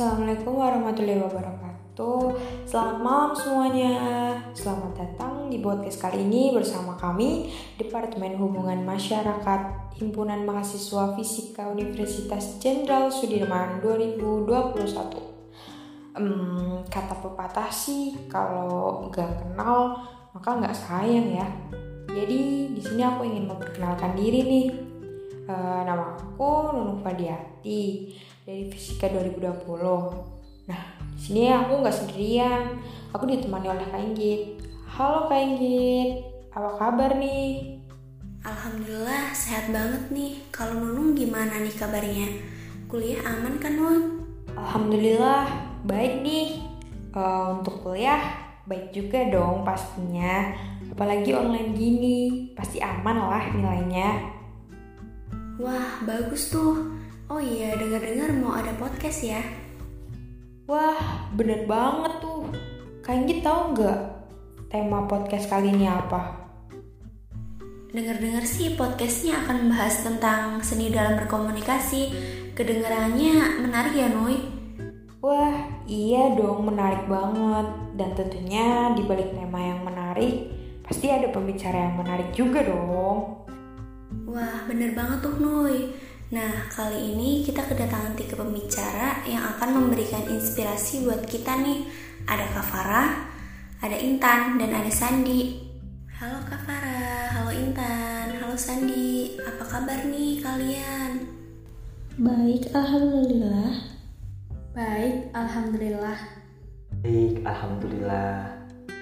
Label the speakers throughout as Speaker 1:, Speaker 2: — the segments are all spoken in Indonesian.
Speaker 1: Assalamualaikum warahmatullahi wabarakatuh. Selamat malam semuanya. Selamat datang di podcast kali ini bersama kami Departemen Hubungan Masyarakat Himpunan Mahasiswa Fisika Universitas Jenderal Sudirman 2021 um, Kata pepatah sih kalau nggak kenal maka nggak sayang ya. Jadi di sini aku ingin memperkenalkan diri nih uh, Nama aku Nunung Fadiati dari Fisika 2020. Nah, di sini aku nggak sendirian. Aku ditemani oleh Kak Inggit. Halo Kak Inggit, apa kabar nih?
Speaker 2: Alhamdulillah sehat banget nih. Kalau Nunung gimana nih kabarnya? Kuliah aman kan Nun?
Speaker 1: Alhamdulillah baik nih. Uh, untuk kuliah baik juga dong pastinya. Apalagi online gini, pasti aman lah nilainya.
Speaker 2: Wah bagus tuh. Oh iya, dengar-dengar mau ada podcast ya?
Speaker 1: Wah, bener banget tuh. Kayaknya tahu nggak tema podcast kali ini apa?
Speaker 2: Dengar-dengar sih podcastnya akan membahas tentang seni dalam berkomunikasi. Kedengarannya menarik ya, Nui?
Speaker 1: Wah, iya dong, menarik banget. Dan tentunya di balik tema yang menarik, pasti ada pembicara yang menarik juga dong.
Speaker 2: Wah, bener banget tuh, Nui. Nah, kali ini kita kedatangan tiga pembicara yang akan memberikan inspirasi buat kita nih. Ada Kak Farah, ada Intan, dan ada Sandi. Halo Kak Farah, halo Intan, halo Sandi. Apa kabar nih kalian?
Speaker 3: Baik, Alhamdulillah.
Speaker 2: Baik, Alhamdulillah.
Speaker 4: Baik, Alhamdulillah.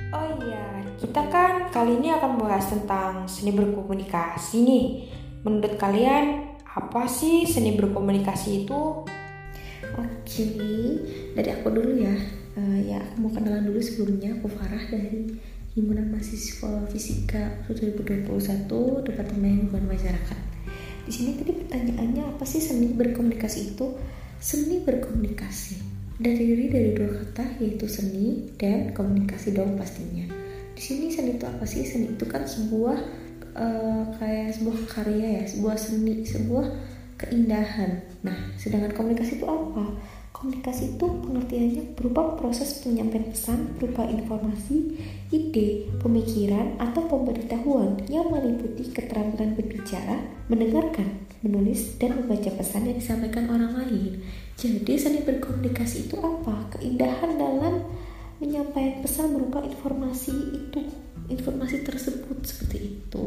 Speaker 1: Oh iya, kita kan kali ini akan membahas tentang seni berkomunikasi nih. Menurut kalian, apa sih seni berkomunikasi itu?
Speaker 3: Oke, dari aku dulu ya. Uh, ya, aku mau kenalan dulu sebelumnya. Aku Farah dari Himpunan Mahasiswa Fisika 2021 Departemen Hubungan Masyarakat. Di sini tadi pertanyaannya apa sih seni berkomunikasi itu? Seni berkomunikasi terdiri dari dua kata yaitu seni dan komunikasi dong pastinya. Di sini seni itu apa sih? Seni itu kan sebuah uh, kayak sebuah karya ya sebuah seni sebuah keindahan nah sedangkan komunikasi itu apa komunikasi itu pengertiannya berupa proses penyampaian pesan berupa informasi ide pemikiran atau pemberitahuan yang meliputi keterampilan berbicara mendengarkan menulis dan membaca pesan yang disampaikan orang lain jadi seni berkomunikasi itu apa keindahan dalam menyampaikan pesan berupa informasi itu informasi tersebut seperti itu.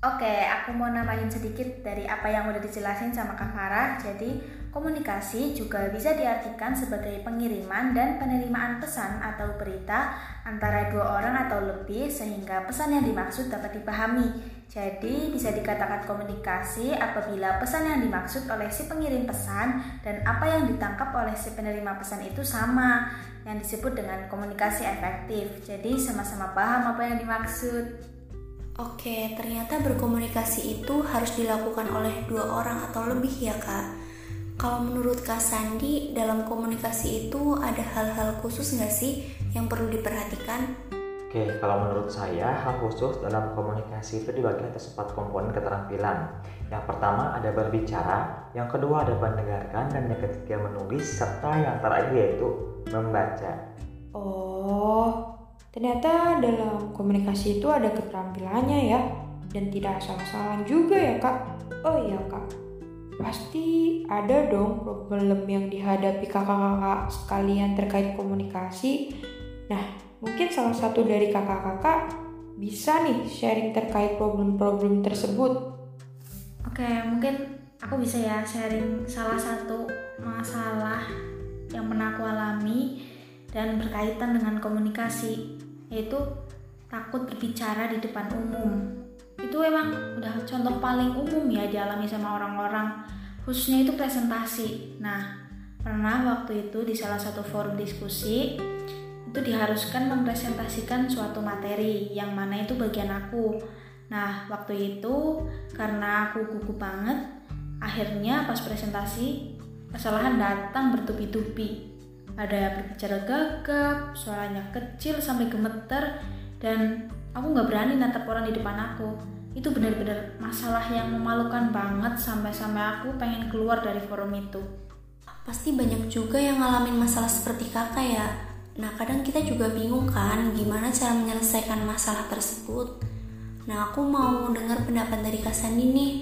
Speaker 5: Oke, aku mau nambahin sedikit dari apa yang udah dijelasin sama Kak Farah. Jadi, komunikasi juga bisa diartikan sebagai pengiriman dan penerimaan pesan atau berita antara dua orang atau lebih sehingga pesan yang dimaksud dapat dipahami. Jadi, bisa dikatakan komunikasi apabila pesan yang dimaksud oleh si pengirim pesan dan apa yang ditangkap oleh si penerima pesan itu sama yang disebut dengan komunikasi efektif. Jadi sama-sama paham apa yang dimaksud.
Speaker 2: Oke, ternyata berkomunikasi itu harus dilakukan oleh dua orang atau lebih ya kak. Kalau menurut Kak Sandi, dalam komunikasi itu ada hal-hal khusus nggak sih yang perlu diperhatikan?
Speaker 4: Oke, kalau menurut saya hal khusus dalam komunikasi itu dibagi atas empat komponen keterampilan. Yang pertama ada berbicara, yang kedua ada mendengarkan, dan yang ketiga menulis, serta yang terakhir yaitu membaca.
Speaker 1: Oh, ternyata dalam komunikasi itu ada keterampilannya ya, dan tidak asal-asalan juga ya kak. Oh iya kak, pasti ada dong problem yang dihadapi kakak-kakak sekalian terkait komunikasi. Nah, Mungkin salah satu dari kakak-kakak bisa nih sharing terkait problem-problem tersebut.
Speaker 5: Oke, mungkin aku bisa ya sharing salah satu masalah yang pernah aku alami dan berkaitan dengan komunikasi, yaitu takut berbicara di depan umum. Itu emang udah contoh paling umum ya dialami sama orang-orang, khususnya itu presentasi. Nah, pernah waktu itu di salah satu forum diskusi, itu diharuskan mempresentasikan suatu materi yang mana itu bagian aku. Nah, waktu itu karena aku gugup banget, akhirnya pas presentasi kesalahan datang bertubi-tubi. Ada berbicara gagap, suaranya kecil sampai gemeter, dan aku nggak berani natap orang di depan aku. Itu benar-benar masalah yang memalukan banget sampai-sampai aku pengen keluar dari forum itu.
Speaker 2: pasti banyak juga yang ngalamin masalah seperti kakak ya. Nah, kadang kita juga bingung kan gimana cara menyelesaikan masalah tersebut. Nah, aku mau dengar pendapat dari Kak nih.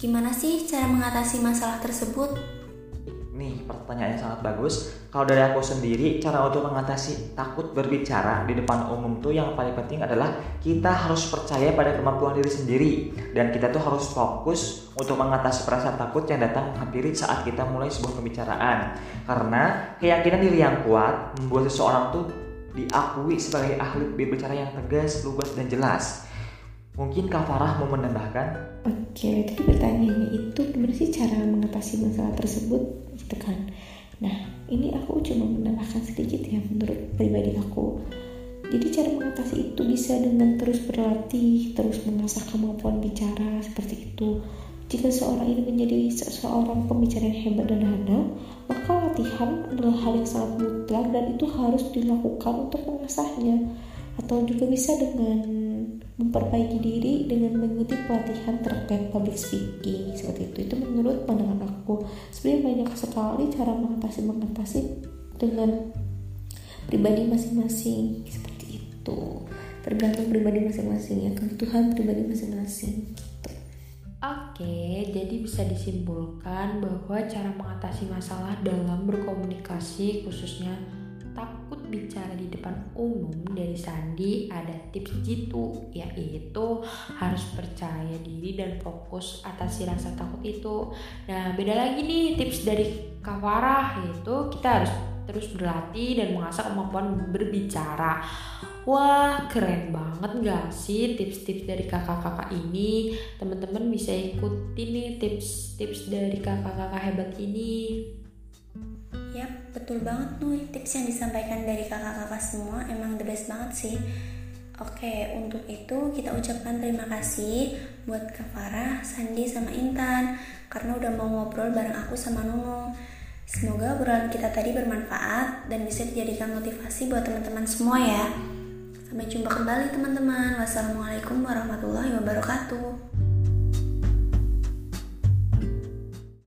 Speaker 2: Gimana sih cara mengatasi masalah tersebut?
Speaker 4: Nih, pertanyaan yang sangat bagus. Kalau dari aku sendiri, cara untuk mengatasi takut berbicara di depan umum tuh yang paling penting adalah kita harus percaya pada kemampuan diri sendiri dan kita tuh harus fokus untuk mengatasi perasaan takut yang datang menghampiri saat kita mulai sebuah pembicaraan. Karena keyakinan diri yang kuat membuat seseorang tuh diakui sebagai ahli berbicara yang tegas, lugas, dan jelas. Mungkin Kak Farah mau menambahkan?
Speaker 3: Oke, tadi pertanyaannya itu gimana sih cara mengatasi masalah tersebut gitu kan. Nah, ini aku cuma menambahkan sedikit ya menurut pribadi aku. Jadi cara mengatasi itu bisa dengan terus berlatih, terus mengasah kemampuan bicara seperti itu. Jika seorang ini menjadi seorang pembicara yang hebat dan handal, maka latihan adalah hal yang sangat mutlak dan itu harus dilakukan untuk mengasahnya. Atau juga bisa dengan memperbaiki diri dengan mengikuti pelatihan terkait public speaking. Seperti itu. Itu menurut pandangan aku. Sebenarnya banyak sekali cara mengatasi mengatasi dengan pribadi masing-masing. Seperti itu. Tergantung pribadi masing-masing ya. Kebutuhan pribadi masing-masing. Gitu.
Speaker 6: Oke, jadi bisa disimpulkan bahwa cara mengatasi masalah dalam berkomunikasi khususnya takut bicara di depan umum dari Sandi ada tips jitu yaitu harus percaya diri dan fokus atasi rasa takut itu. Nah beda lagi nih tips dari Kawarah yaitu kita harus terus berlatih dan mengasah kemampuan berbicara. Wah keren banget gak sih tips-tips dari kakak-kakak ini? Teman-teman bisa ikuti nih tips-tips dari kakak-kakak hebat ini
Speaker 2: Yap, betul banget Nur. Tips yang disampaikan dari kakak-kakak semua emang the best banget sih. Oke, untuk itu kita ucapkan terima kasih buat Kak Farah, Sandi, sama Intan karena udah mau ngobrol bareng aku sama Nunung. Semoga obrolan kita tadi bermanfaat dan bisa dijadikan motivasi buat teman-teman semua ya. Sampai jumpa kembali teman-teman. Wassalamualaikum warahmatullahi wabarakatuh.